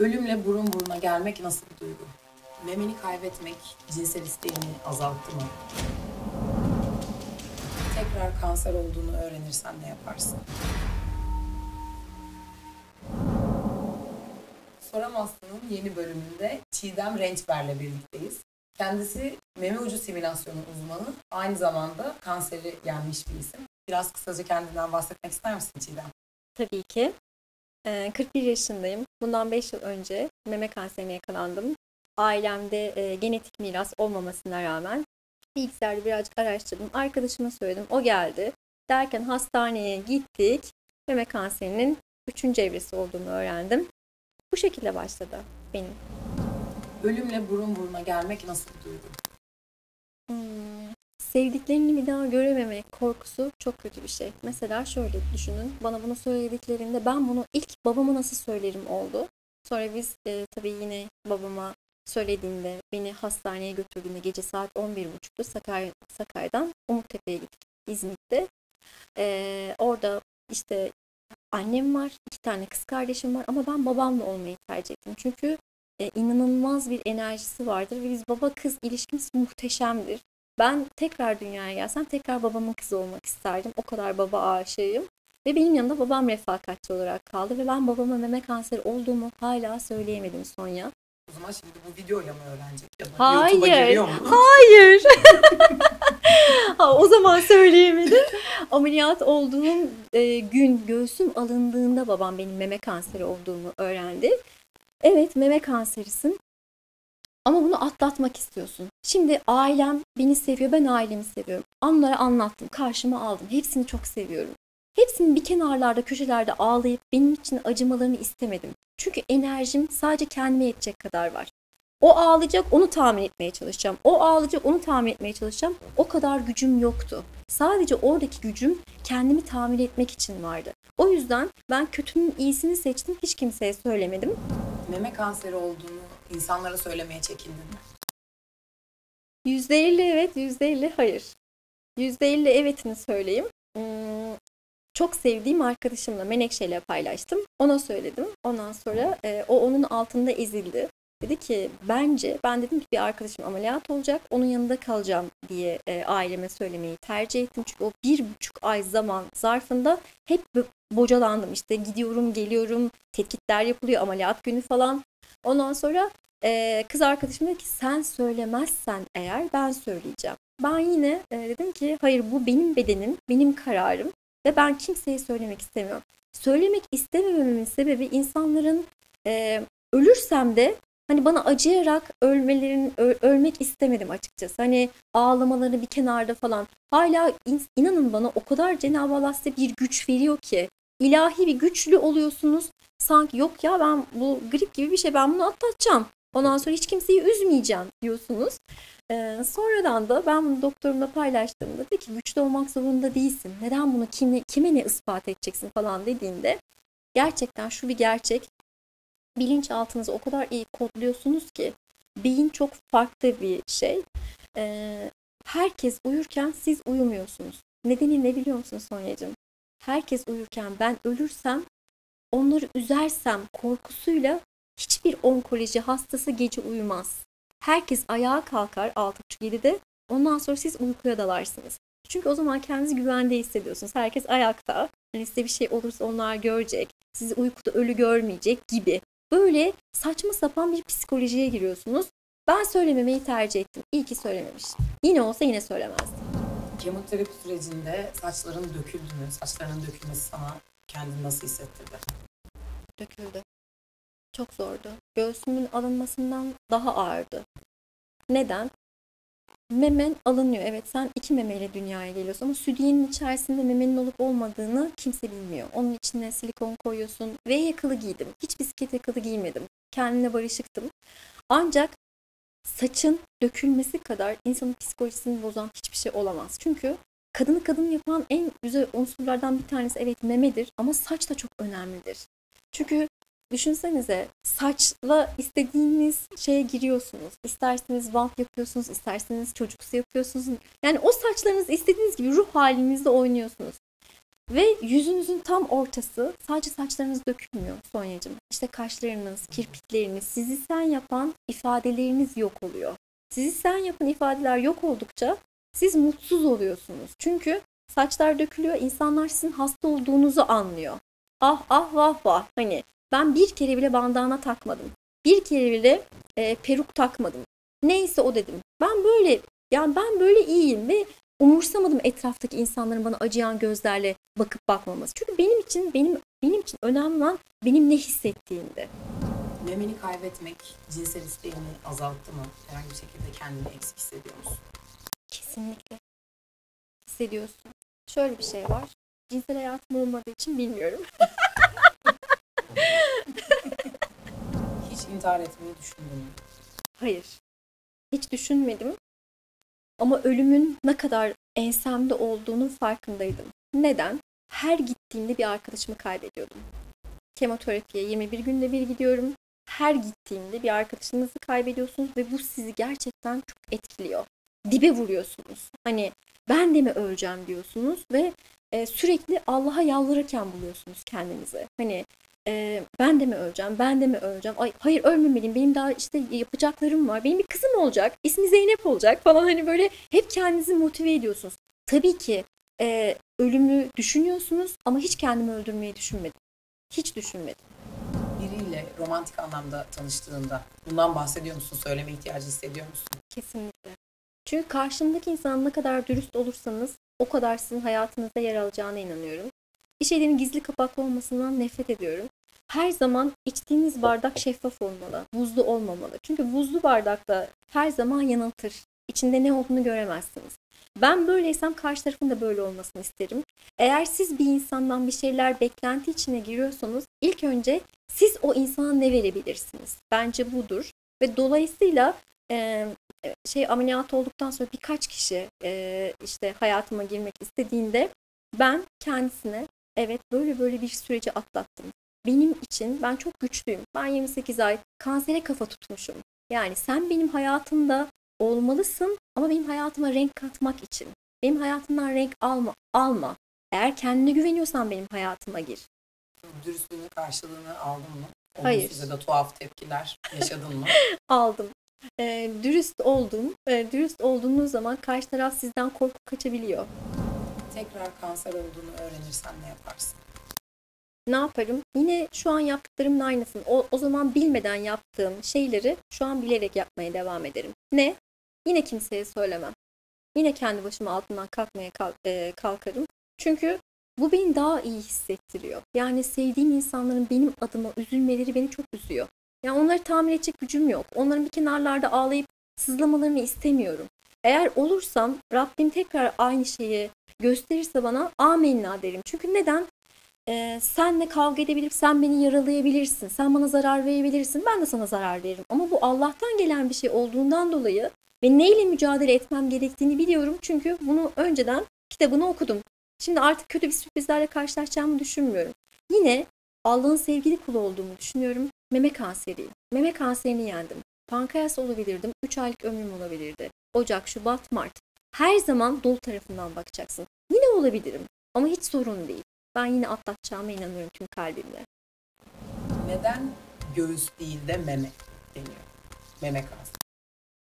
Ölümle burun buruna gelmek nasıl bir duygu? Memeni kaybetmek cinsel isteğini azalttı mı? Tekrar kanser olduğunu öğrenirsen ne yaparsın? Soramazsın'ın yeni bölümünde Çiğdem Rençber'le birlikteyiz. Kendisi meme ucu simülasyonu uzmanı, aynı zamanda kanseri yenmiş bir isim. Biraz kısaca kendinden bahsetmek ister misin Çiğdem? Tabii ki. Ee, 41 yaşındayım. Bundan 5 yıl önce meme kanserine yakalandım. Ailemde e, genetik miras olmamasına rağmen bilgisayarda birazcık araştırdım. Arkadaşıma söyledim. O geldi. Derken hastaneye gittik. Meme kanserinin 3. evresi olduğunu öğrendim. Bu şekilde başladı benim. Ölümle burun buruna gelmek nasıl bir duygu? Hmm, sevdiklerini bir daha görememek korkusu çok kötü bir şey. Mesela şöyle düşünün. Bana bunu söylediklerinde ben bunu ilk babama nasıl söylerim oldu. Sonra biz e, tabii yine babama söylediğinde beni hastaneye götürdüğünde gece saat 11.30'da Sakay, Sakay'dan Umuttepe'ye gittik İzmit'te. E, orada işte annem var, iki tane kız kardeşim var ama ben babamla olmayı tercih ettim. Çünkü e, inanılmaz bir enerjisi vardır ve biz baba kız ilişkimiz muhteşemdir. Ben tekrar dünyaya gelsem tekrar babamın kızı olmak isterdim. O kadar baba aşığıyım. Ve benim yanımda babam refakatçi olarak kaldı ve ben babama meme kanseri olduğumu hala söyleyemedim Sonya. O zaman şimdi bu videoyla mı öğrenecek? Ya da Hayır. Mu? Hayır. ha, o zaman söyleyemedim. Ameliyat olduğum e, gün göğsüm alındığında babam benim meme kanseri olduğumu öğrendi. Evet meme kanserisin. Ama bunu atlatmak istiyorsun. Şimdi ailem beni seviyor, ben ailemi seviyorum. Onlara anlattım, karşıma aldım. Hepsini çok seviyorum. Hepsinin bir kenarlarda, köşelerde ağlayıp benim için acımalarını istemedim. Çünkü enerjim sadece kendime yetecek kadar var. O ağlayacak, onu tahmin etmeye çalışacağım. O ağlayacak, onu tahmin etmeye çalışacağım. O kadar gücüm yoktu. Sadece oradaki gücüm kendimi tahmin etmek için vardı. O yüzden ben kötünün iyisini seçtim, hiç kimseye söylemedim. Meme kanseri olduğunu insanlara söylemeye çekindin mi? %50 evet, %50 hayır. %50 evetini söyleyeyim. Hmm, çok sevdiğim arkadaşımla Menekşe ile paylaştım. Ona söyledim. Ondan sonra e, o onun altında ezildi. Dedi ki bence ben dedim ki bir arkadaşım ameliyat olacak onun yanında kalacağım diye e, aileme söylemeyi tercih ettim. Çünkü o bir buçuk ay zaman zarfında hep bocalandım işte gidiyorum geliyorum tetkikler yapılıyor ameliyat günü falan. Ondan sonra e, kız arkadaşım dedi ki sen söylemezsen eğer ben söyleyeceğim. Ben yine e, dedim ki hayır bu benim bedenim benim kararım ve ben kimseye söylemek istemiyorum. Söylemek istemememin sebebi insanların e, ölürsem de hani bana acıyarak ölmelerin ölmek istemedim açıkçası. Hani ağlamaları bir kenarda falan. Hala in, inanın bana o kadar Cenab-ı Allah size bir güç veriyor ki ilahi bir güçlü oluyorsunuz. Sanki yok ya ben bu grip gibi bir şey ben bunu atlatacağım. Ondan sonra hiç kimseyi üzmeyeceğim diyorsunuz. Ee, sonradan da ben bunu doktorumla paylaştığımda dedi ki güçlü olmak zorunda değilsin. Neden bunu kime, kime ne ispat edeceksin falan dediğinde gerçekten şu bir gerçek bilinçaltınızı o kadar iyi kodluyorsunuz ki beyin çok farklı bir şey. Ee, herkes uyurken siz uyumuyorsunuz. Nedeni ne biliyor musun Sonya'cığım? Herkes uyurken ben ölürsem onları üzersem korkusuyla hiçbir onkoloji hastası gece uyumaz. Herkes ayağa kalkar 6.30-7'de. Ondan sonra siz uykuya dalarsınız. Çünkü o zaman kendinizi güvende hissediyorsunuz. Herkes ayakta. Hani size bir şey olursa onlar görecek. Sizi uykuda ölü görmeyecek gibi. Böyle saçma sapan bir psikolojiye giriyorsunuz. Ben söylememeyi tercih ettim. İyi ki söylememişim. Yine olsa yine söylemezdim. Kemoterapi sürecinde saçların döküldü mü? Saçlarının dökülmesi sana kendini nasıl hissettirdi? Döküldü. Çok zordu. Göğsümün alınmasından daha ağırdı. Neden? Memen alınıyor. Evet sen iki memeyle dünyaya geliyorsun ama südyenin içerisinde memenin olup olmadığını kimse bilmiyor. Onun içine silikon koyuyorsun. V yakalı giydim. Hiç bisiklet yakalı giymedim. Kendine barışıktım. Ancak saçın dökülmesi kadar insanın psikolojisini bozan hiçbir şey olamaz. Çünkü kadını kadın yapan en güzel unsurlardan bir tanesi evet memedir ama saç da çok önemlidir. Çünkü Düşünsenize saçla istediğiniz şeye giriyorsunuz. İsterseniz bant yapıyorsunuz, isterseniz çocuksu yapıyorsunuz. Yani o saçlarınız istediğiniz gibi ruh halinizde oynuyorsunuz. Ve yüzünüzün tam ortası sadece saçlarınız dökülmüyor Sonya'cığım. İşte kaşlarınız, kirpikleriniz, sizi sen yapan ifadeleriniz yok oluyor. Sizi sen yapan ifadeler yok oldukça siz mutsuz oluyorsunuz. Çünkü saçlar dökülüyor, insanlar sizin hasta olduğunuzu anlıyor. Ah ah vah vah. Hani ben bir kere bile bandana takmadım. Bir kere bile e, peruk takmadım. Neyse o dedim. Ben böyle yani ben böyle iyiyim ve umursamadım etraftaki insanların bana acıyan gözlerle bakıp bakmaması. Çünkü benim için benim benim için önemli olan benim ne hissettiğimdi. Memeni kaybetmek cinsel isteğini azalttı mı? Herhangi bir şekilde kendini eksik hissediyor musun? Kesinlikle hissediyorsun. Şöyle bir şey var. Cinsel hayatım olmadığı için bilmiyorum. Hiç intihar etmeyi düşündün mü? Hayır. Hiç düşünmedim. Ama ölümün ne kadar ensemde olduğunun farkındaydım. Neden? Her gittiğimde bir arkadaşımı kaybediyordum. Kemoterapiye 21 günde bir gidiyorum. Her gittiğimde bir arkadaşınızı kaybediyorsunuz ve bu sizi gerçekten çok etkiliyor. Dibe vuruyorsunuz. Hani ben de mi öleceğim diyorsunuz ve e, sürekli Allah'a yalvarırken buluyorsunuz kendinizi. Hani e, ben de mi öleceğim, ben de mi öleceğim, Ay, hayır ölmemeliyim, benim daha işte yapacaklarım var, benim bir kızım olacak, ismi Zeynep olacak falan hani böyle hep kendinizi motive ediyorsunuz. Tabii ki e, ölümü düşünüyorsunuz ama hiç kendimi öldürmeyi düşünmedim. Hiç düşünmedim. Biriyle romantik anlamda tanıştığında bundan bahsediyor musun? Söyleme ihtiyacı hissediyor musun? Kesinlikle. Çünkü karşımdaki insan ne kadar dürüst olursanız o kadar sizin hayatınızda yer alacağına inanıyorum. Bir şeylerin gizli kapaklı olmasından nefret ediyorum. Her zaman içtiğiniz bardak şeffaf olmalı, buzlu olmamalı. Çünkü buzlu bardakta her zaman yanıltır. İçinde ne olduğunu göremezsiniz. Ben böyleysem karşı tarafın da böyle olmasını isterim. Eğer siz bir insandan bir şeyler beklenti içine giriyorsanız ilk önce siz o insana ne verebilirsiniz? Bence budur. Ve dolayısıyla e, şey ameliyat olduktan sonra birkaç kişi e, işte hayatıma girmek istediğinde ben kendisine evet böyle böyle bir süreci atlattım. Benim için ben çok güçlüyüm. Ben 28 ay kansere kafa tutmuşum. Yani sen benim hayatımda olmalısın ama benim hayatıma renk katmak için. Benim hayatımdan renk alma. alma. Eğer kendine güveniyorsan benim hayatıma gir. Dürüstlüğünün karşılığını aldın mı? Hayır. Olumsuz ya da tuhaf tepkiler yaşadın mı? Aldım. E, dürüst oldum. E, dürüst olduğunuz zaman karşı taraf sizden korkup kaçabiliyor. Tekrar kanser olduğunu öğrenirsen ne yaparsın? Ne yaparım? Yine şu an yaptıklarımın aynısını. O, o zaman bilmeden yaptığım şeyleri şu an bilerek yapmaya devam ederim. Ne? Yine kimseye söylemem. Yine kendi başıma altından kalkmaya kalk, e, kalkarım. Çünkü bu beni daha iyi hissettiriyor. Yani sevdiğim insanların benim adıma üzülmeleri beni çok üzüyor. Yani onları tamir edecek gücüm yok. Onların bir kenarlarda ağlayıp sızlamalarını istemiyorum. Eğer olursam Rabbim tekrar aynı şeyi gösterirse bana amenna derim. Çünkü neden? Ee, senle kavga edebilip sen beni yaralayabilirsin. Sen bana zarar verebilirsin. Ben de sana zarar veririm. Ama bu Allah'tan gelen bir şey olduğundan dolayı ve neyle mücadele etmem gerektiğini biliyorum. Çünkü bunu önceden kitabını okudum. Şimdi artık kötü bir sürprizlerle karşılaşacağımı düşünmüyorum. Yine Allah'ın sevgili kulu olduğumu düşünüyorum. Meme kanseriyim. Meme kanserini yendim. Pankreas olabilirdim. 3 aylık ömrüm olabilirdi. Ocak, Şubat, Mart. Her zaman dolu tarafından bakacaksın. Yine olabilirim ama hiç sorun değil. Ben yine atlatacağıma inanıyorum tüm kalbimle. Neden göğüs değil de meme deniyor? Meme kanseri.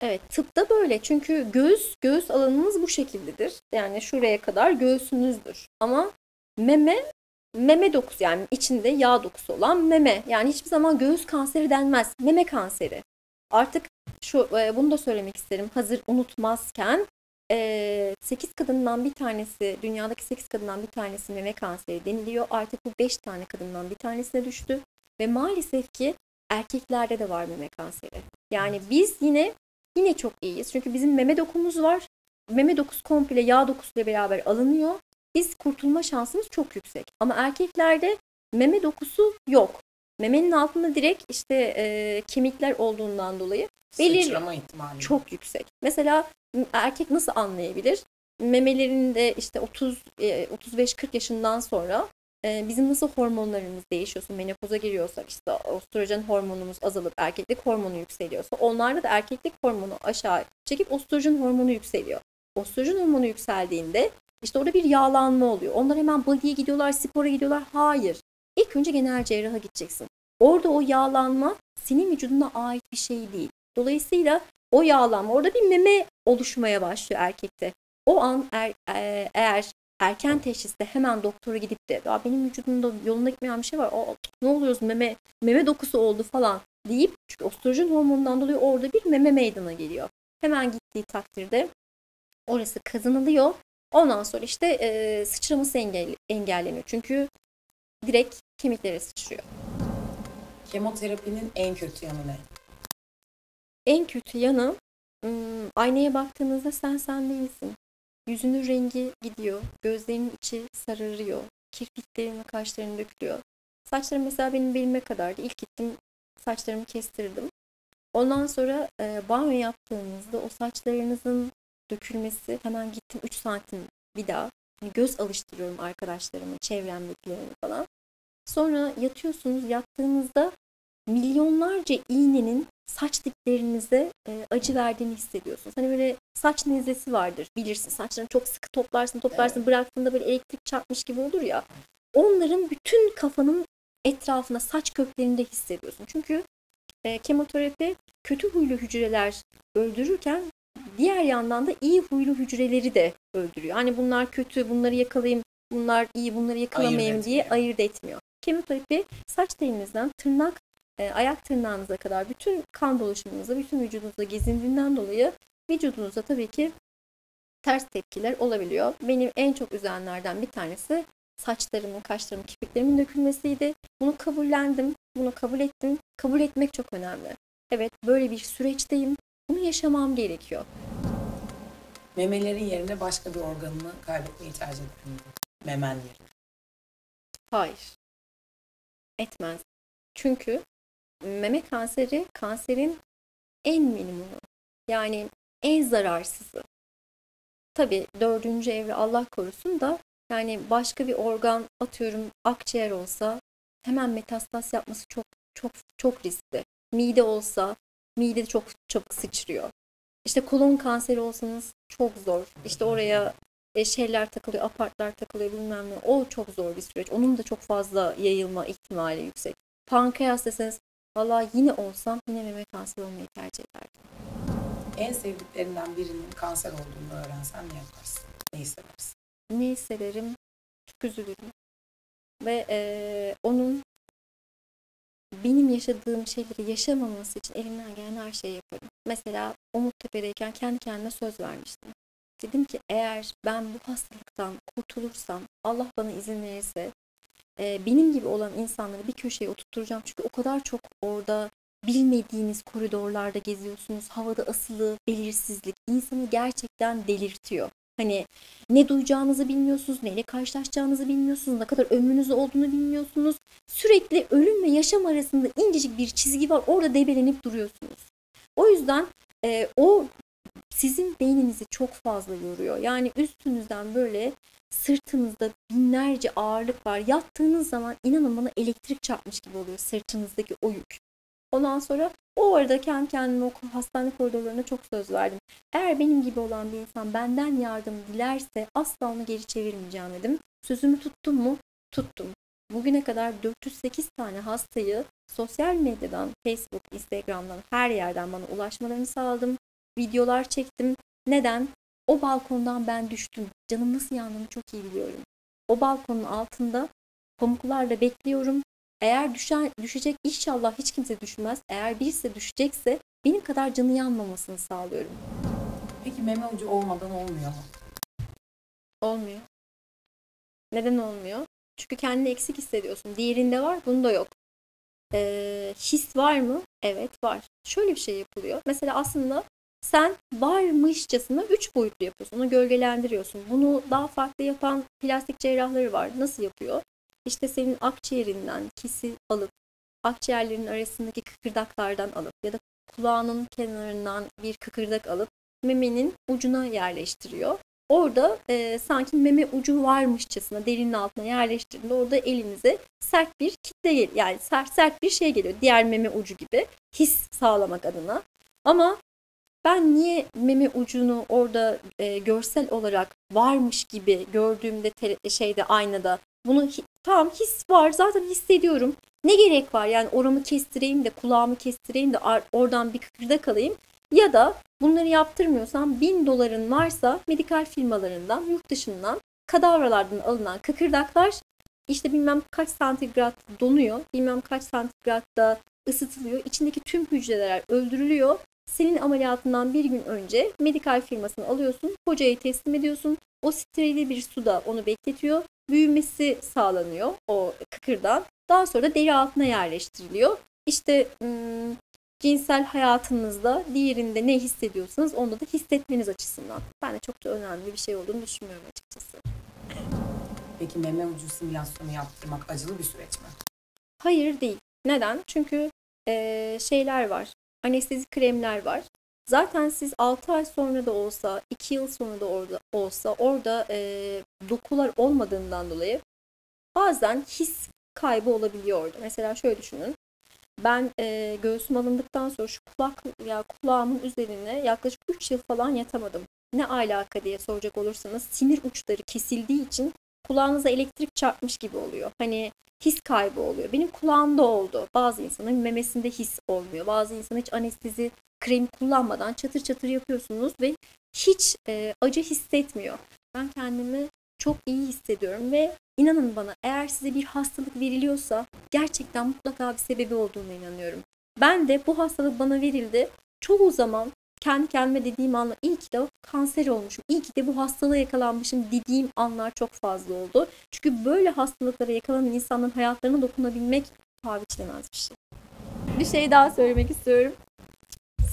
Evet tıpta böyle çünkü göğüs göğüs alanınız bu şekildedir. Yani şuraya kadar göğsünüzdür. Ama meme meme dokusu yani içinde yağ dokusu olan meme. Yani hiçbir zaman göğüs kanseri denmez. Meme kanseri. Artık şu e, bunu da söylemek isterim. Hazır unutmazken 8 kadından bir tanesi, dünyadaki 8 kadından bir tanesi meme kanseri deniliyor. Artık bu 5 tane kadından bir tanesine düştü. Ve maalesef ki erkeklerde de var meme kanseri. Yani biz yine yine çok iyiyiz. Çünkü bizim meme dokumuz var. Meme dokusu komple yağ dokusuyla beraber alınıyor. Biz kurtulma şansımız çok yüksek. Ama erkeklerde meme dokusu yok. Memenin altında direkt işte e, kemikler olduğundan dolayı belirli ihtimali. çok yüksek. Mesela erkek nasıl anlayabilir? Memelerinde işte 30 e, 35-40 yaşından sonra e, bizim nasıl hormonlarımız değişiyorsa, menopoza giriyorsak işte östrojen hormonumuz azalıp erkeklik hormonu yükseliyorsa onlarda da erkeklik hormonu aşağı çekip östrojen hormonu yükseliyor. Östrojen hormonu yükseldiğinde İşte orada bir yağlanma oluyor. Onlar hemen body'ye gidiyorlar, spora gidiyorlar. Hayır. İlk önce genel cerraha gideceksin. Orada o yağlanma senin vücuduna ait bir şey değil. Dolayısıyla o yağlanma orada bir meme oluşmaya başlıyor erkekte. O an er, e, eğer erken teşhiste hemen doktora gidip de ya benim vücudumda yoluna gitmeyen bir şey var. O, ne oluyoruz meme meme dokusu oldu falan deyip çünkü östrojen hormonundan dolayı orada bir meme meydana geliyor. Hemen gittiği takdirde orası kazanılıyor. Ondan sonra işte e, sıçraması engel, engelleniyor. Çünkü direkt kemiklere sıçrıyor. Kemoterapinin en kötü yanı ne? En kötü yanı ım, aynaya baktığınızda sen sen değilsin. Yüzünün rengi gidiyor. Gözlerinin içi sararıyor. Kirpiklerin ve kaşların dökülüyor. Saçlarım mesela benim belime kadardı. İlk gittim saçlarımı kestirdim. Ondan sonra e, banyo yaptığınızda o saçlarınızın dökülmesi hemen gittim 3 santim bir daha. Yani göz alıştırıyorum arkadaşlarımı, çevremdekilerini falan. Sonra yatıyorsunuz. Yattığınızda milyonlarca iğnenin saç diplerinize e, acı verdiğini hissediyorsunuz. Hani böyle saç nezlesi vardır bilirsin. Saçlarını çok sıkı toplarsın toplarsın evet. bıraktığında böyle elektrik çarpmış gibi olur ya. Onların bütün kafanın etrafına saç köklerinde hissediyorsun. Çünkü e, kemoterapi kötü huylu hücreler öldürürken diğer yandan da iyi huylu hücreleri de öldürüyor. Hani bunlar kötü, bunları yakalayayım, bunlar iyi, bunları yakalamayayım ayırt diye etmiyor. ayırt etmiyor. Kemoterapi saç telinizden tırnak, e, ayak tırnağınıza kadar bütün kan dolaşımınıza, bütün vücudunuza gezindiğinden dolayı vücudunuzda tabii ki ters tepkiler olabiliyor. Benim en çok üzenlerden bir tanesi saçlarımın, kaşlarımın, kirpiklerimin dökülmesiydi. Bunu kabullendim, bunu kabul ettim. Kabul etmek çok önemli. Evet böyle bir süreçteyim. Bunu yaşamam gerekiyor. Memelerin yerine başka bir organını kaybetmeyi tercih eder miydin? Memen yerine. Hayır. Etmez. Çünkü meme kanseri kanserin en minimumu. Yani en zararsızı. Tabii dördüncü evre Allah korusun da yani başka bir organ atıyorum akciğer olsa hemen metastas yapması çok çok çok riskli. Mide olsa mide çok çok sıçrıyor. İşte kolon kanseri olsanız çok zor. İşte oraya e, şeyler takılıyor, apartlar takılıyor bilmem ne. O çok zor bir süreç. Onun da çok fazla yayılma ihtimali yüksek. Pankreas deseniz valla yine olsam yine meme kanseri olmayı tercih ederdim. En sevdiklerinden birinin kanser olduğunu öğrensen ne yaparsın? Ne hissedersin? Ne hissederim? Çok üzülürüm. Ve e, onun benim yaşadığım şeyleri yaşamaması için elimden gelen her şeyi yaparım. Mesela Umuttepe'deyken kendi kendime söz vermiştim. Dedim ki eğer ben bu hastalıktan kurtulursam, Allah bana izin verirse e, benim gibi olan insanları bir köşeye oturtturacağım. Çünkü o kadar çok orada bilmediğiniz koridorlarda geziyorsunuz. Havada asılı belirsizlik insanı gerçekten delirtiyor. Hani ne duyacağınızı bilmiyorsunuz, neyle karşılaşacağınızı bilmiyorsunuz, ne kadar ömrünüz olduğunu bilmiyorsunuz. Sürekli ölüm ve yaşam arasında incecik bir çizgi var. Orada debelenip duruyorsunuz. O yüzden e, o sizin beyninizi çok fazla yoruyor. Yani üstünüzden böyle sırtınızda binlerce ağırlık var. Yattığınız zaman inanın bana elektrik çarpmış gibi oluyor sırtınızdaki o yük. Ondan sonra o arada kendi kendime o hastane koridorlarına çok söz verdim. Eğer benim gibi olan bir insan benden yardım dilerse asla onu geri çevirmeyeceğim dedim. Sözümü tuttum mu? Tuttum. Bugüne kadar 408 tane hastayı sosyal medyadan, Facebook, Instagram'dan her yerden bana ulaşmalarını sağladım. Videolar çektim. Neden? O balkondan ben düştüm. Canım nasıl yandığını çok iyi biliyorum. O balkonun altında pamuklarla bekliyorum. Eğer düşen, düşecek inşallah hiç kimse düşmez. Eğer birisi düşecekse benim kadar canı yanmamasını sağlıyorum. Peki meme ucu olmadan olmuyor mu? Olmuyor. Neden olmuyor? Çünkü kendini eksik hissediyorsun. Diğerinde var, bunda yok. Ee, his var mı? Evet var. Şöyle bir şey yapılıyor. Mesela aslında sen varmışçasına üç boyutlu yapıyorsun. Onu gölgelendiriyorsun. Bunu daha farklı yapan plastik cerrahları var. Nasıl yapıyor? İşte senin akciğerinden kisi alıp akciğerlerin arasındaki kıkırdaklardan alıp ya da kulağının kenarından bir kıkırdak alıp memenin ucuna yerleştiriyor. Orada e, sanki meme ucu varmışçasına derinin altına yerleştirdiğinde orada elinize sert bir kitle. Yani sert sert bir şey geliyor. Diğer meme ucu gibi his sağlamak adına. Ama Ben niye meme ucunu orada e, görsel olarak varmış gibi gördüğümde te- şeyde aynada bunu tamam his var zaten hissediyorum. Ne gerek var yani oramı kestireyim de kulağımı kestireyim de oradan bir kıkırdak alayım. Ya da bunları yaptırmıyorsam bin doların varsa medikal firmalarından yurt dışından kadavralardan alınan kıkırdaklar işte bilmem kaç santigrat donuyor, bilmem kaç santigratta ısıtılıyor. İçindeki tüm hücreler öldürülüyor. Senin ameliyatından bir gün önce medikal firmasını alıyorsun, hocaya teslim ediyorsun. O sterili bir suda onu bekletiyor. Büyümesi sağlanıyor o kıkırdan. Daha sonra da deri altına yerleştiriliyor. İşte ım, cinsel hayatınızda diğerinde ne hissediyorsanız onda da hissetmeniz açısından. Ben de çok da önemli bir şey olduğunu düşünmüyorum açıkçası. Peki meme ucu simülasyonu yaptırmak acılı bir süreç mi? Hayır değil. Neden? Çünkü eee, şeyler var. Anestezi kremler var. Zaten siz 6 ay sonra da olsa, 2 yıl sonra da orada olsa orada eee, dokular olmadığından dolayı bazen his kaybı olabiliyor orada. Mesela şöyle düşünün. Ben eee göğsüm alındıktan sonra şu kulak ya kulağımın üzerine yaklaşık 3 yıl falan yatamadım. Ne alaka diye soracak olursanız sinir uçları kesildiği için kulağınıza elektrik çarpmış gibi oluyor. Hani his kaybı oluyor. Benim kulağımda oldu. Bazı insanın memesinde his olmuyor. Bazı insan hiç anestezi kremi kullanmadan çatır çatır yapıyorsunuz ve hiç e, acı hissetmiyor. Ben kendimi çok iyi hissediyorum ve inanın bana eğer size bir hastalık veriliyorsa gerçekten mutlaka bir sebebi olduğuna inanıyorum. Ben de bu hastalık bana verildi. Çoğu zaman kendi kendime dediğim anlar iyi ki de kanser olmuşum, iyi ki de bu hastalığa yakalanmışım dediğim anlar çok fazla oldu. Çünkü böyle hastalıklara yakalanan insanların hayatlarına dokunabilmek paha biçilemez bir şey. Bir şey daha söylemek istiyorum.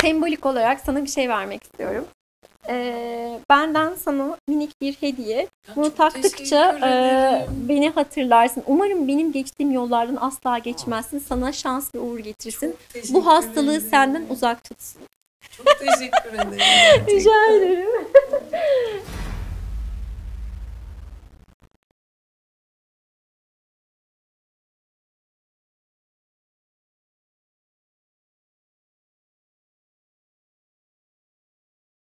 Sembolik olarak sana bir şey vermek istiyorum. Ee, benden sana minik bir hediye. Ya Bunu taktıkça e, beni hatırlarsın. Umarım benim geçtiğim yollardan asla geçmezsin. Sana şans ve uğur getirsin. Bu hastalığı senden uzak tutsun. Çok teşekkür ederim. Rica ederim.